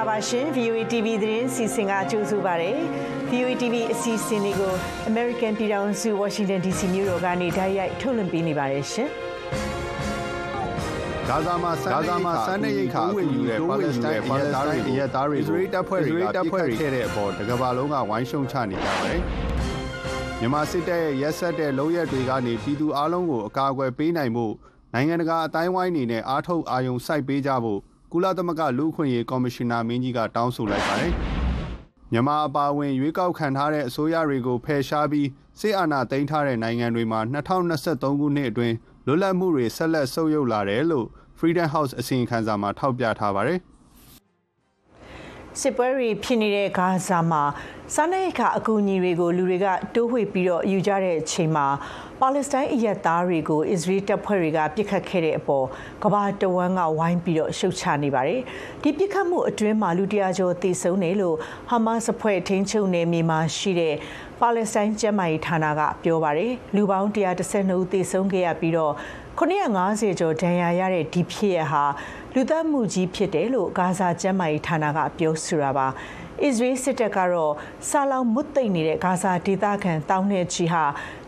္ဂလာပါရှင် VOA TV သတင်းစီစဉ်ကကြိုဆိုပါရစေ VOA TV အစီအစဉ်လေးကို American ပြည်ထောင်စု Washington DC မြို့တော်ကနေတိုက်ရိုက်ထုတ်လွှင့်ပေးနေပါတယ်ရှင်ဂါဇာမှာဂါဇာမှာစမ်းနေရိတ်ခါဝင်ယူတဲ့ပါလက်စတိုင်းပါလက်စတိုင်းအရက်သားတွေအစ္စရေးတပ်ဖွဲ့တွေကတပ်ဖွဲ့ခဲ့တဲ့အပေါ်တကဘာလုံးကဝိုင်းရှုံချနေကြပါတယ်မြန်မာစစ်တပ်ရဲ့ရက်ဆက်တဲ့လုံရက်တွေကနေပြည်သူအလုံးကိုအကာအကွယ်ပေးနိုင်မှုနိုင်ငံတကာအတိုင်းဝိုင်းနေနဲ့အားထုတ်အာယုံစိုက်ပေးကြဖို့ ကုလသမဂ္ဂလူ့အခွင့်အရေးကော်မရှင်နာမင်းကြီးကတောင်းဆိုလိုက်ပါတယ်။မြန်မာအပါအဝင်ရွေးကောက်ခံထားတဲ့အစိုးရတွေကိုဖယ်ရှားပြီးစစ်အာဏာသိမ်းထားတဲ့နိုင်ငံတွေမှာ2023ခုနှစ်အတွင်းလွတ်လပ်မှုတွေဆက်လက်ဆုတ်ယုတ်လာတယ်လို့ Freedom House အစီရင်ခံစာမှာထောက်ပြထားပါတယ်။ စစ်ပွဲတွေဖြစ်နေတဲ့ဂါဇာမှာစားနပ်ရိက္ခာအကူအညီတွေကိုလူတွေကတိုးဝှေ့ပြီးတော့ယူကြတဲ့အချိန်မှာပါလက်စတိုင်းအရက်သားတွေကိုအစ္စရေးတပ်ဖွဲ့တွေကပြစ်ခတ်ခဲ့တဲ့အပေါ်ကမ္ဘာတဝန်းကဝိုင်းပြီးတော့ရှုတ်ချနေပါတယ်။ဒီပြစ်ခတ်မှုအတွင်းမှာလူတရာကျော်သေဆုံးတယ်လို့ဟာမတ်စ်အဖွဲ့ထိန်းချုပ်နယ်မြေမှာရှိတဲ့ပါလက်စတိုင်းကျန်းမာရေးဌာနကပြောပါတယ်။လူပေါင်း132ဦးသေဆုံးခဲ့ရပြီးတော့950ကျော်ဒဏ်ရာရတဲ့ဒီဖြစ်ရဟာ လူသတ်မှုကြီးဖြစ်တယ်လို့ဂါဇာကျန်းမာရေးဌာနကပြောဆိုတာပါအစ္စရေးစစ်တပ်ကတော့ဆာလောင်မွတ်သိမ့်နေတဲ့ဂါဇာဒေသခံတောင်းတဲ့ချီဟာ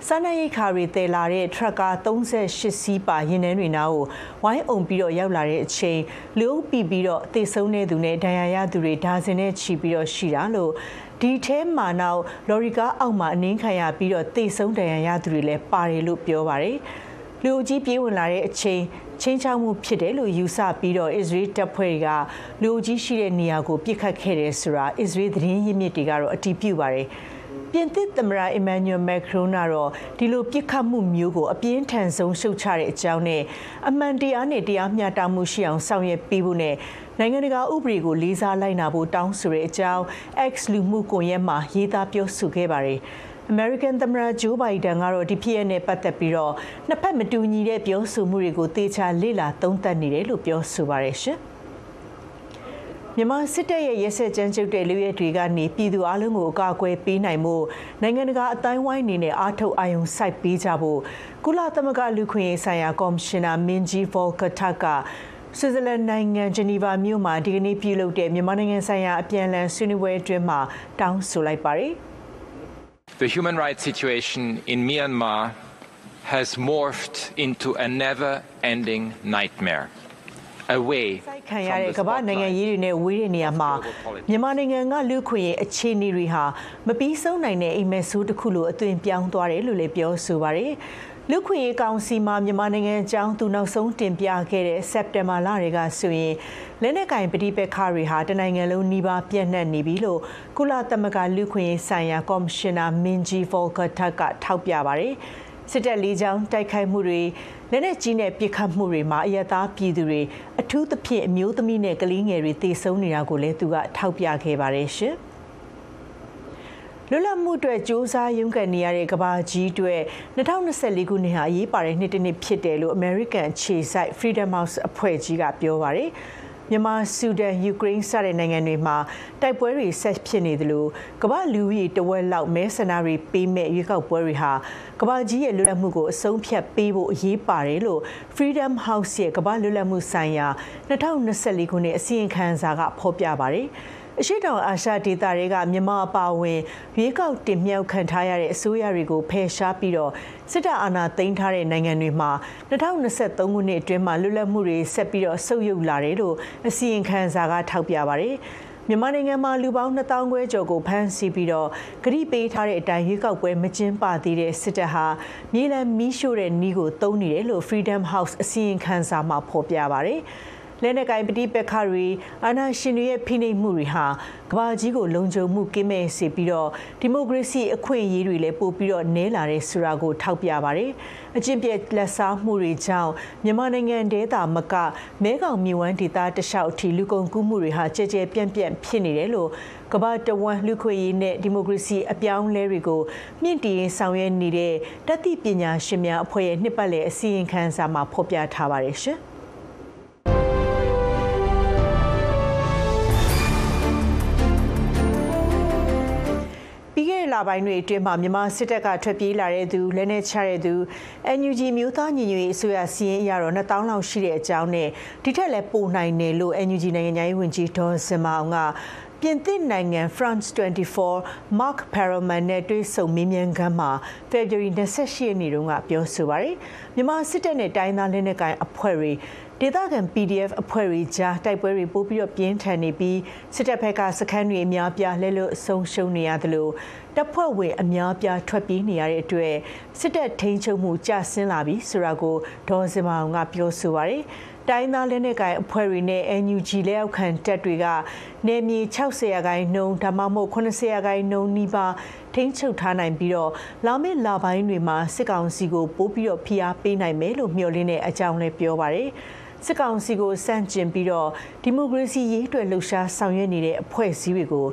စားနပ်ရိက္ခာတွေတည်လာတဲ့ထရက်ကာ38စီးပါရင်နှန်းတွေနားကိုဝိုင်းအုံပြီးတော့ရောက်လာတဲ့အချိန်လူအုပ်ပြီးပြီးတော့တေဆုံးတဲ့သူနဲ့ဒဏ်ရာရသူတွေဒါဇင်နဲ့ချီပြီးတော့ရှိတာလို့ဒီထဲမှာနောက်လော်ရီကာအောက်မှာအနှင်းခံရပြီးတော့တေဆုံးဒဏ်ရာရသူတွေလည်းပါတယ်လို့ပြောပါတယ်လူအကြီးပြေးဝင်လာတဲ့အချိန် ချင်းချောက်မှုဖြစ်တယ်လို့ယူဆပြီးတော့အစ္စရေးတပ်ဖွဲ့တွေကလူအကြီးရှိတဲ့နေရာကိုပစ်ခတ်ခဲ့တယ်ဆိုတာအစ္စရေးသတင်းရင်းမြစ်တွေကတော့အတည်ပြုပါတယ်ပြင်သစ်သမ္မတအီမန်နျူယ်မက်ခရွန်ကတော့ဒီလိုပြစ်ခတ်မှုမျိုးကိုအပြင်းထန်ဆုံးရှုတ်ချတဲ့အကြောင်းနဲ့အမှန်တရားနဲ့တရားမျှတမှုရှိအောင်ဆောင်ရွက်ပေးဖို့နဲ့နိုင်ငံတကာဥပဒေကိုလေးစားလိုက်နာဖို့တောင်းဆိုတဲ့အကြောင်း X လူမှုကွန်ရက်မှာရေးသားပြောဆိုခဲ့ပါတယ်။ American သမ္မတဂျိုးဘိုင်ဒန်ကတော့ဒီဖြစ်ရပ်နဲ့ပတ်သက်ပြီးတော့နှစ်ဖက်မတူညီတဲ့ပြောဆိုမှုတွေကိုသေချာလေ့လာသုံးသပ်နေတယ်လို့ပြောဆိုပါတယ်ရှင်။မြန်မာစစ်တပ်ရဲ့ရဲစက်ကြမ်းကြုတ်တဲ့လူရဲတွေကနေပြည်သူအလုံးကိုအကာအကွယ်ပေးနိုင်မှုနိုင်ငံတကာအတိုင်းဝိုင်းအနေနဲ့အားထုတ်အာရုံစိုက်ပေးကြဖို့ကုလသမဂ္ဂလူခွင့်ရေးဆိုင်ရာကော်မရှင်နာမင်းကြီးဗော်ကတာကဆွစ်ဇာလန်နိုင်ငံဂျနီဗာမြို့မှာဒီကနေ့ပြုလုပ်တဲ့မြန်မာနိုင်ငံဆိုင်ရာအပြန်အလှန်ဆွေးနွေးပွဲအတွင်းမှာတောင်းဆိုလိုက်ပါတယ်။ the human rights situation in Myanmar has morphed into a never-ending nightmare. away ခံရတဲ့ကမ္ဘာနိုင်ငံရေးတွေနဲ့ဝေးတဲ့နေရာမှာမြန်မာနိုင်ငံကလူခွင့်ရဲ့အခြေအနေတွေဟာမပြီးဆုံးနိုင်တဲ့အိမ်မက်ဆိုးတစ်ခုလိုအသွင်ပြောင်းသွားတယ်လို့လည်းပြောဆိုပါရယ် လူခွင့်ရေးကောင်စီမှာမြန်မာနိုင်ငံအကြောင်းသူနောက်ဆုံးတင်ပြခဲ့တဲ့စက်တင်ဘာလတွေကဆိုရင်လက်နက်ကင်ပဋိပက္ခတွေဟာတနိုင်ငံလုံးနှီးပါပြန့်နှံ့နေပြီလို့ကုလသမဂ္ဂလူခွင့်ရေးဆိုင်ရာကော်မရှင်နာမင်းကြီးဗော်ကာထက်ကထောက်ပြပါတယ်စစ်တပ်လေးချောင်းတိုက်ခိုက်မှုတွေလက်နက်ကြီးနဲ့ပစ်ခတ်မှုတွေမှာအယက်သားပြည်သူတွေအထူးသဖြင့်အမျိုးသမီးနဲ့ကလေးငယ်တွေတေဆုံးနေတာကိုလည်းသူကထောက်ပြခဲ့ပါတယ်ရှင်။ လွတ်လပ်မှုအတွက်စ조사ရုန်းကန်နေရတဲ့ကဘာကြီးအတွက်2024ခုနှစ်ဟာအရေးပါတဲ့နှစ်တစ်နှစ်ဖြစ်တယ်လို့ American ခြေစိုက် Freedom House အဖွဲ့ကြီးကပြောပါတယ်မြန်မာဆူဒန်ယူကရိန်းစတဲ့နိုင်ငံတွေမှာတိုက်ပွဲတွေဆက်ဖြစ်နေသလိုကမ္ဘာလူကြီးတဝက်လောက်မဲဆန္ဒတွေပေးမဲ့ရွေးကောက်ပွဲတွေဟာကမ္ဘာကြီးရဲ့လွတ်လပ်မှုကိုအဆုံးဖြတ်ပေးဖို့အရေးပါတယ်လို့ Freedom House ရဲ့ကမ္ဘာလွတ်လပ်မှုဆိုင်ရာ2024ခုနှစ်အစီရင်ခံစာကဖော်ပြပါတယ်။ အရှိတောင်အာရှဒေသတွေကမြန်မာအပါအဝင်ရွေးကောက်တင်မြှောက်ခံထားရတဲ့အစိုးရတွေကိုဖယ်ရှားပြီးတော့စစ်တပ်အာဏာသိမ်းထားတဲ့နိုင်ငံတွေမှာ2023ခုနှစ်အတွင်းမှာလွတ်လပ်မှုတွေဆက်ပြီးတော့ဆုတ်ယုတ်လာတယ်လို့အစီရင်ခံစာကထောက်ပြပါတယ်။မြန်မာနိုင်ငံမှာလူပေါင်း2000ခွဲကျော်ကိုဖမ်းဆီးပြီးတော့ဂရိပေးထားတဲ့အတိုင်းရွေးကောက်ပွဲမကျင်းပသေးတဲ့စစ်တပ်ဟာမြေလံမီးရှို့တဲ့နှီးကိုသုံးနေတယ်လို့ Freedom House အစီရင်ခံစာမှာဖော်ပြပါတယ်။ လက်နက်ကိုင်ပဋိပက္ခတွေအာဏာရှင်တွေရဲ့ဖိနှိပ်မှုတွေဟာကမ္ဘာကြီးကိုလုံခြုံမှုကင်းမဲ့စေပြီးတော့ဒီမိုကရေစီအခွင့်အရေးတွေလည်းပိုပြီးတော့နည်းလာတဲ့ဆိုတာကိုထောက်ပြပါတယ်။အကျင့်ပြက်လက်စားမှုတွေကြောင့်မြန်မာနိုင်ငံဒေသမကမဲခေါင်မြဝန်းဒေသတလျှောက်အထိလူကုန်ကူးမှုတွေဟာကြဲကြဲပြန့်ပြန့်ဖြစ်နေတယ်လို့ကမ္ဘာတဝန်းလူခွေရေးနဲ့ဒီမိုကရေစီအပြောင်းလဲတွေကိုမြင့်တင်ဆောင်ရွက်နေတဲ့တတိပညာရှင်များအဖွဲ့ရဲ့နှစ်ပတ်လည်အစည်းအဝေးခန်းစာမှာဖော်ပြထားပါတယ်ရှင်။ ပိုင်းတွေအတွင်းမှာမြန်မာစစ်တပ်ကထွက်ပြေးလာတဲ့သူလက်နက်ချတဲ့သူ NUG မျိုးသားညီညွတ်ရေးအစိုးရစီးရင်အရတော့2000လောက်ရှိတဲ့အကြောင်းနဲ့ဒီထက်လည်းပိုနိုင်တယ်လို့ NUG နိုင်ငံသားရေးဝန်ကြီးဒေါ်စင်မအောင်ကပြင်သစ်နိုင်ငံ France 24 Mark Perelman နဲ့တွေ့ဆုံမေးမြန်းခန်းမှာ February 28ရက်နေ့တုန်းကပြောဆိုပါတယ်မြန်မာစစ်တပ်နဲ့တိုင်းသားလက်နက်ကိုင်အဖွဲ့တွေ ဒေသခံ PDF အဖွဲ့တွေကြားတိုက်ပွဲတွေပို့ပြီးတော့ပြင်းထန်နေပြီးစစ်တပ်ဘက်ကစခန်းတွေအများပြားလဲလွတ်ဆုံးရှုံးနေရသလိုတပ်ဖွဲ့ဝင်အများပြားထွက်ပြေးနေရတဲ့အတွက်စစ်တပ်ထိန်းချုပ်မှုကျဆင်းလာပြီဆိုတာကိုဒေါ်စင်မအောင်ကပြောဆိုပါတယ်တိုင်းသားလက်နက်ကိုင်အဖွဲ့တွေနဲ့ NUG လက်အောက်ခံတပ်တွေကနေမြေ60ရာခိုင်နှုန်းဒါမှမဟုတ်80ရာခိုင်နှုန်းနီးပါးထိန်းချုပ်ထားနိုင်ပြီးတော့လာမယ့်လပိုင်းတွေမှာစစ်ကောင်စီကိုပိုးပြီးတော့ဖိအားပေးနိုင်မယ်လို့မျှော်လင့်တဲ့အကြောင်းလည်းပြောပါတယ်။ စစ်ကောင်စီကိုစန့်ကျင်ပြီးတော့ဒီမိုကရေစီရေးအတွက်လှုပ်ရှားဆောင်ရွက်နေတဲ့အဖွဲ့အစည်းတွေကို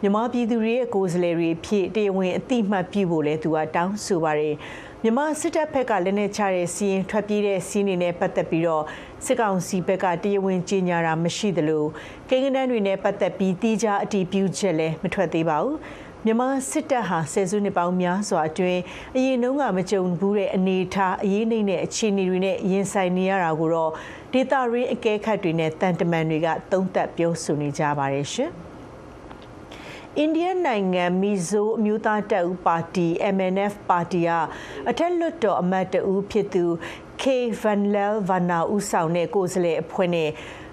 မြန်မာပြည်သူတွေရဲ့ကိုယ်စားလှယ်တွေဖြစ်တရားဝင်အတိမတ်ပြုဖို့လဲသူကတောင်းဆိုပါတယ်မြန်မာစစ်တပ်ဘက်ကလည်းနဲ့ချတဲ့စီးရင်ထွက်ပြေးတဲ့စီးနေနဲ့ပတ်သက်ပြီးတော့စစ်ကောင်စီဘက်ကတရားဝင်ကြေညာတာမရှိသလိုကိန်းဂဏန်းတွေနဲ့ပတ်သက်ပြီးတိကျအတည်ပြုချက်လည်းမထွက်သေးပါဘူးမြန်မာစစ်တပ်ဟာဆယ်စုနှစ်ပေါင်းများစွာအတွင်းအရင်တုန်းကမကြုံဘူးတဲ့အနေအထားအရေးနှိမ့်တဲ့အခြေအနေတွေနဲ့ရင်ဆိုင်နေရတာကိုတော့ ဒေတာရင်းအကဲခတ်တွေနဲ့တန်တမန်တွေကသုံးသပ်ပြောဆိုနေကြပါတယ်ရှင်။အိန္ဒိယနိုင်ငံမီဇိုအမျိုးသားတပ်ဦးပါတီ MNF ပါတီကအထက်လွှတ်တော်အမတ်တဦးဖြစ်သူ K Van Lel Vanna ဦးဆောင်တဲ့ကိုယ်စားလှယ်အဖွဲ့နဲ့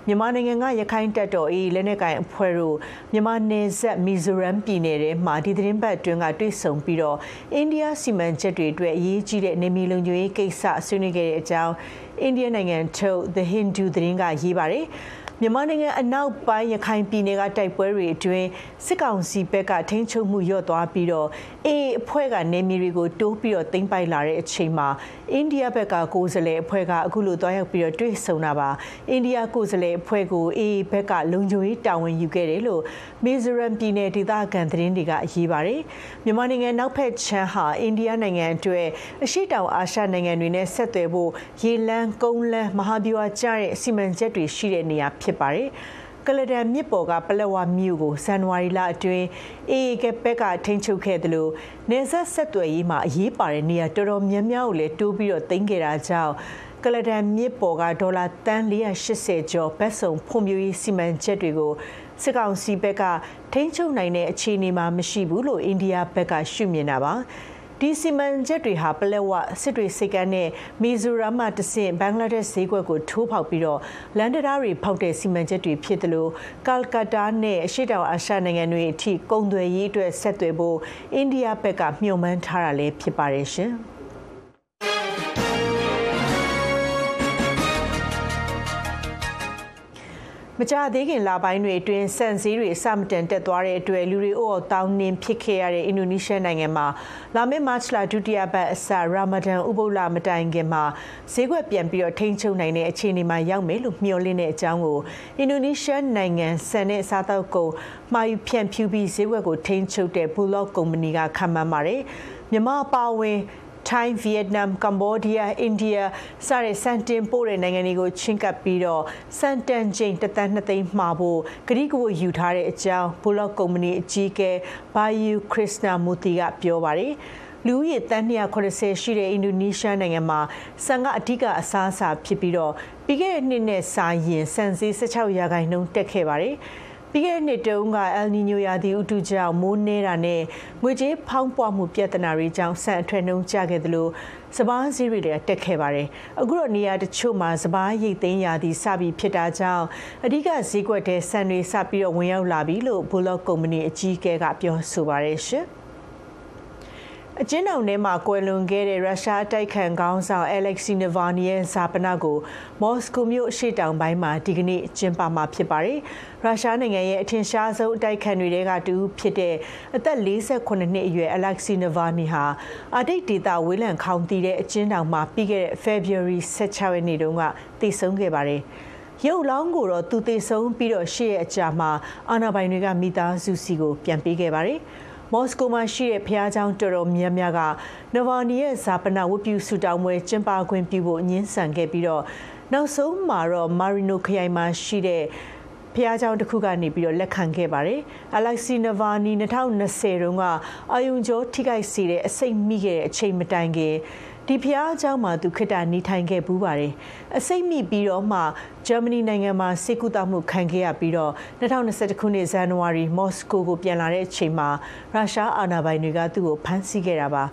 မြန်မာနိုင်ငံကရခိုင်တပ်တော်၏လက်နက်ကိုင်အဖွဲ့တို့မြန်မာနယ်စပ်မီဇိုရမ်ပြည်နယ်ထဲမှာဒီသတင်းပတ်အတွင်းကတွေ့ဆုံပြီးတော့အိန္ဒိယစီမံချက်တွေအတွက်အရေးကြီးတဲ့နေမီလုံခြုံရေးကိစ္စဆွေးနွေးခဲ့တဲ့အကြောင်း အိန္ဒိယနိုင်ငံထုတ် The Hindu သတင်းကရေးပါတယ်။မြန်မာနိုင်ငံအနောက်ပိုင်းရခိုင်ပြည်နယ်ကတိုက်ပွဲတွေအတွင်းစစ်ကောင်စီဘက်ကထိန်းချုပ်မှုလျော့သွားပြီးတော့ အေးအဖွဲ့ကနေမြေတွေကိုတိုးပြီးတော့သိမ်းပိုက်လာတဲ့အချိန်မှာအိန္ဒိယဘက်ကကိုယ်စားလှယ်အဖွဲ့ကအခုလိုတွားရောက်ပြီးတော့တွေ့ဆုံတာပါအိန္ဒိယကိုယ်စားလှယ်အဖွဲ့ကိုအေးဘက်ကလုံခြုံရေးတာဝန်ယူခဲ့တယ်လို့မီဇိုရမ်ပြည်နယ်ဒေသခံသတင်းတွေကရေးပါတယ်မြန်မာနိုင်ငံနောက်ဖက်ချမ်းဟာအိန္ဒိယနိုင်ငံအတွက်အရှိတောင်အာရှနိုင်ငံတွေနဲ့ဆက်သွယ်ဖို့ရေလန်းကုန်းလန်းမဟာဗျူဟာကျတဲ့စီမံချက်တွေရှိတဲ့နေရာဖြစ်ပါတယ် ကလဒန်မြစ်ပေါ်ကပလက်ဝမြို့ကိုဇန်နဝါရီလအတွင်းအေအေကဘက်ကထိန်းချုပ်ခဲ့တယ်လို့နေဆက်ဆက်သွယ်ရေးမှာအရေးပါတဲ့နေရာတော်တော်များများကိုလည်းတိုးပြီးတော့တင်ခဲ့တာကြောင့်ကလဒန်မြစ်ပေါ်ကဒေါ်လာတန်း480ကျော်ဘတ်စုံဖွံ့ဖြိုးရေးစီမံချက်တွေကိုစစ်ကောင်စီဘက်ကထိန်းချုပ်နိုင်တဲ့အခြေအနေမှာမရှိဘူးလို့အိန္ဒိယဘက်ကရှုမြင်တာပါ ဒီစီမံချက်တွေဟာပလက်ဝစစ်တွေစိတ်ကမ်းနဲ့မီဇိုရမ်မှတဆင့်ဘင်္ဂလားဒေ့ရှ်ဈေးကွက်ကိုထိုးဖောက်ပြီးတော့လန်ဒတာတွေဖောက်တဲ့စီမံချက်တွေဖြစ်တယ်လို့ကာလကတ္တာနဲ့အရှေ့တောင်အာရှနိုင်ငံတွေအထိကုန်သွယ်ရေးအတွက်ဆက်သွယ်ဖို့အိန္ဒိယဘက်ကမျှော်မှန်းထားတာလည်းဖြစ်ပါတယ်ရှင်။ မကြသေးခင်လပိုင်းတွေအတွင်းစံစည်းတွေအစမတန်တက်သွားတဲ့အတွက်လူတွေအိုးအောင်တောင်းနှင်းဖြစ်ခဲ့ရတဲ့အင်ဒိုနီးရှားနိုင်ငံမှာလာမယ့်မတ်လဒုတိယပတ်အစရာမဒန်ဥပုလမတိုင်ခင်မှာဈေးကွက်ပြန်ပြီးတော့ထိန်းချုပ်နိုင်တဲ့အခြေအနေမှာရောက်မယ်လို့မျှော်လင့်တဲ့အကြောင်းကိုအင်ဒိုနီးရှားနိုင်ငံဆန်တဲ့စားတောက်ကုန်မှာယူဖြန့်ဖြူးပြီးဈေးကွက်ကိုထိန်းချုပ်တဲ့ဘူလော့ကုမ္ပဏီကခန့်မှန်းပါတယ်မြန်မာပါဝင် ထိုင်းဗီယက်နမ်ကမ္ဘောဒီးယားအိန္ဒိယစတဲ့စံတင်ပို့တဲ့နိုင်ငံတွေကိုချင်းကပ်ပြီးတော့စံတန်ချိန်တသန်းနှစ်သိန်းမှာဖို့ဂရိကဝယူထားတဲ့အကြောင်းဘူလော့ကုမ္ပဏီအကြီးအကဲဘာယူခရစ်စနာမူတီကပြောပါတယ်လူဦးရေတန်း280ရှိတဲ့အင်ဒိုနီးရှားနိုင်ငံမှာဆန်ကအဓိကအစားအစာဖြစ်ပြီးတော့ပြီးခဲ့တဲ့နှစ်နဲ့စာရင်ဆန်ဈေး16ရာခိုင်နှုန်းတက်ခဲ့ပါတယ်။ ပြီးခဲ့တဲ့နှစ်တုန်းကအယ်နီညိုရာသီဥတုကြောင့်မိုးနေတာနဲ့ငွေကြေးဖောင်းပွားမှုပြဿနာတွေကြောင့်ဆန်အထွေနှုန်းကျခဲ့သလိုစပားဈေးတွေလည်းတက်ခဲ့ပါတယ်။အခုတော့နေရာတချို့မှာစပားရိတ်သိမ်းရာသီစပြီးဖြစ်တာကြောင့်အဓိကဈေးကွက်တဲ့ဆန်တွေစပြီးတော့ဝင်ရောက်လာပြီလို့ဘူလော့ကုမ္ပဏီအကြီးအကဲကပြောဆိုပါတယ်ရှင်။ အကျဉ်းထောင်ထဲမှာကွယ်လွန်ခဲ့တဲ့ရုရှားတိုက်ခိုက်ခေါင်းဆောင် Alexei Navalny ရဲ့ဇာပနကိုမော်စကိုမြို့အရှေ့တောင်ပိုင်းမှာဒီကနေ့ကျင်းပမှာဖြစ်ပါတယ်။ရုရှားနိုင်ငံရဲ့အထင်ရှားဆုံးအတိုက်ခံတွေကတူဖြစ်တဲ့အသက်48နှစ်အရွယ် Alexei Navalny ဟာအတိတ်ဒေသဝေးလံခေါင်တည်တဲ့အကျဉ်းထောင်မှာပြီးခဲ့တဲ့ February 16ရက်နေ့တုန်းကတည်ဆုံခဲ့ပါတယ်။ရုပ်လောင်းကိုတော့သူသေဆုံးပြီးတော့ရှေ့ရဲ့အကြာမှာအာနာပိုင်တွေကမိသားစုစီကိုပြန်ပေးခဲ့ပါတယ်။ မော်စကိုမှာရှိတဲ့ဖျားเจ้าတော်တော်များများကနဗာနီရဲ့ဇာပနာဝတ်ပြုဆူတောင်းပွဲကျင်းပခွင့်ပြုဖို့ညှင်းဆန်ခဲ့ပြီးတော့နောက်ဆုံးမှာတော့မာရီနိုခရိုင်မှာရှိတဲ့ ဖះเจ้าတစ်ခုကနေပြီးတော့လက်ခံခဲ့ပါတယ်။ Alexei Navalny 2020တုန်းကအာယုံကျော်ထိခိုက်စေတဲ့အစိတ်မိခဲ့တဲ့အချိန်မတိုင်ခင် ဒီဖျားအကြောင်းမှာသူခိတ္တနေထိုင်ခဲ့ပူးပါတယ်အစိတ်မိပြီးတော့မှဂျာမနီနိုင်ငံမှာစေကူတာမှုခံခဲ့ရပြီးတော့2021ခုနှစ်ဇန်နဝါရီမော်စကိုကိုပြန်လာတဲ့အချိန်မှာရုရှားအာဏာပိုင်တွေကသူ့ကိုဖမ်းဆီးခဲ့တာပါ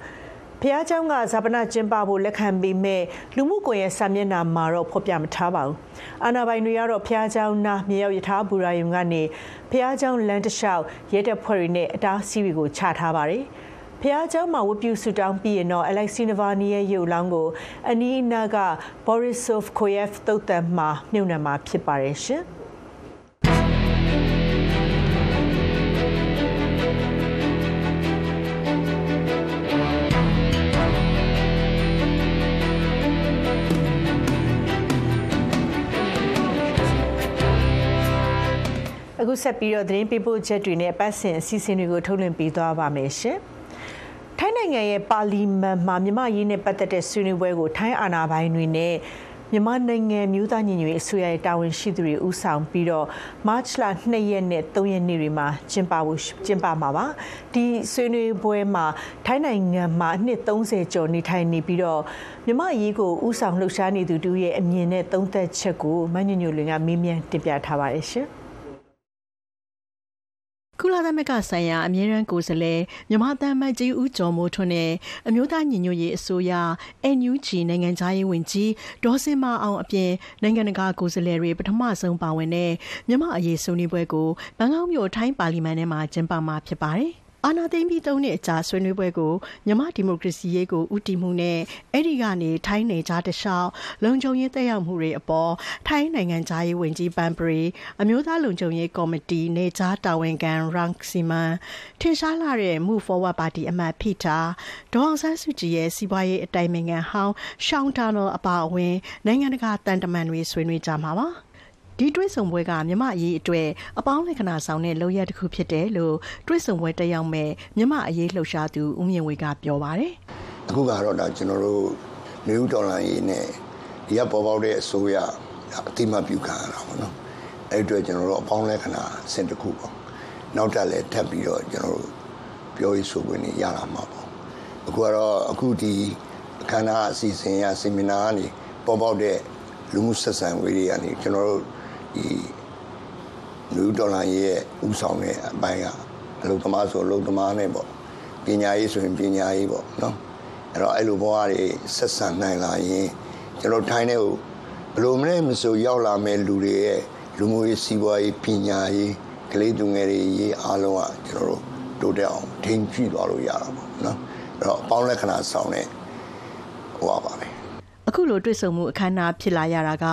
ဖះเจ้าကဇာပနာကျင်းပဖို့လက်ခံပြီးမဲ့လူမှုကွန်ရက်စာမျက်နှာမှာတော့ဖော်ပြမထားပါဘူး။အာနာပိုင်တွေကတော့ဖះเจ้าနာမြေရောက်ယထာဘူရာယုံကနေဖះเจ้าလန်တလျှောက်ရဲတပ်ဖွဲ့တွေနဲ့အတားအဆီးတွေကိုချထားပါတယ်။ ဖះเจ้าမှာဝတ်ပြုဆုတောင်းပြီးရင်တော့ Alexei Navalny ရဲ့ရုပ်လောင်းကိုအနီးအနားက Borisov Koyev တုတ်တံမှာမြုပ်နှံမှာဖြစ်ပါတယ်ရှင်အခုဆက်ပြီးတော့သတင်းပေးပို့ချက်တွေနဲ့ပတ်စင်အစီအစဉ်တွေကိုထုတ်လွှင့်ပေးသွားပါမယ်ရှင်။ ထိုင်းနိုင်ငံရဲ့ပါလီမန်မှာမြမရေးနဲ့ပတ်သက်တဲ့ဆွေးနွေးပွဲကိုထိုင်းအာဏာပိုင်တွေနဲ့မြန်မာနိုင်ငံမျိုးသားညီညွတ်ရေးအစိုးရရဲ့တာဝန်ရှိသူတွေဦးဆောင်ပြီးတော့မတ်လ2ရက်နဲ့3ရက်နေ့တွေမှာကျင်းပဖို့ကျင်းပမှာပါဒီဆွေးနွေးပွဲမှာထိုင်းနိုင်ငံမှာနှစ်30ကျော်နေထိုင်နေပြီးတော့မြမရေးကိုဦးဆောင်လှုပ်ရှားနေသူတူရဲ့အမြင်နဲ့သုံးသက်ချက်ကိုမညညွတ်လွင်ကမေးမြန်းတင်ပြထားပါတယ်ရှင် ကုလသမဂ္ဂဆိုင်ရာအမြဲတမ်းကိုယ်စားလှယ်မြန်မာတမန်ကြီးဦးကျော်မိုးထွန်းနဲ့အမျိုးသားညီညွတ်ရေးအစိုးရ NUG နိုင်ငံသားရေးဝန်ကြီးဒေါ်စင်မအောင်အပြင်နိုင်ငံတကာကိုယ်စားလှယ်တွေပထမဆုံးပါဝင်တဲ့မြန်မာအရေးဆွေးနွေးပွဲကိုဘန်ကောက်မြို့ထိုင်းပါလီမန်ထဲမှာကျင်းပမှာဖြစ်ပါတယ်။ အာဏာသိမ်းပြီး ၃ နှစ်အကြာ ဆွေးနွေးပွဲကို မြန်မာဒီမိုကရေစီရေးကို ဦးတည်မှုနဲ့ အဲ့ဒီကနေ ထိုင်းနယ်ကြားတလျှောက် လုံခြုံရေးတက်ရောက်မှုတွေအပေါ် ထိုင်းနိုင်ငံသားရေးဝန်ကြီးပန်ပရီအမျိုးသားလုံခြုံရေးကော်မတီနေကြားတာဝန်ခံရန်စီမန်ထင်ရှားလာတဲ့ Move Forward Party အမတ်ဖီတာဒေါအောင်ဆန်းစုကြည်ရဲ့ စီးပွားရေးအတိုင်ပင်ခံဟောင်းရှောင်းတာနယ်အပါအဝင် နိုင်ငံတကာတန်တမန်တွေ ဆွေးနွေးကြမှာပါ။ ဒီတွဲဆုံပွဲကမြမအရေးအတွက်အပေါင်းလက္ခဏာဆောင်တဲ့လုပ်ရတစ်ခုဖြစ်တယ်လို့တွဲဆုံပွဲတက်ရောက်မဲ့မြမအရေးလှုပ်ရှားသူဦးမြင့်ဝေကပြောပါတယ်အခုကတော့ဒါကျွန်တော်တို့နေဦးဒေါ်လာရေးနဲ့ဒီကပေါ်ပေါက်တဲ့အစိုးရအတိမပြုခံရတာပေါ့နော်အဲ့အတွက်ကျွန်တော်တို့အပေါင်းလက္ခဏာစင်တစ်ခုပေါ့နောက်တက်လည်းထပ်ပြီးတော့ကျွန်တော်တို့ပြောရေးဆိုခွင့်ရလာမှာပေါ့အခုကတော့အခုဒီအခမ်းအနားအစီအစဉ်ရဆီမီနာကနေပေါ်ပေါက်တဲ့လူမှုဆက်ဆံရေးတွေကနေကျွန်တော်တို့ ဒီလူဒေါ်လာရဲ့ဥဆောင်တဲ့အပိုင်းကအလုပ်သမားဆိုအလုပ်သမားနဲ့ပေါ့ပညာရေးဆိုရင်ပညာရေးပေါ့နော်အဲ့တော့အဲ့လိုဘဝတွေဆက်ဆံနိုင်လာရင်ကျွန်တော်ထိုင်းတဲ့ကိုဘလို့မလဲမဆိုရောက်လာမဲ့လူတွေရဲ့လူမှုရေးစီးပွားရေးပညာရေးကလေးသူငယ်တွေရေးအားလုံးကကျွန်တော်တို့တိုးတက်အောင်ထိန်းကြည့်သွားလို့ရတာပေါ့နော်အဲ့တော့အပေါင်းလက္ခဏာဆောင်တဲ့ဟိုပါပဲ အခုလိုတွေ့ဆုံမှုအခမ်းအနားဖြစ်လာရတာက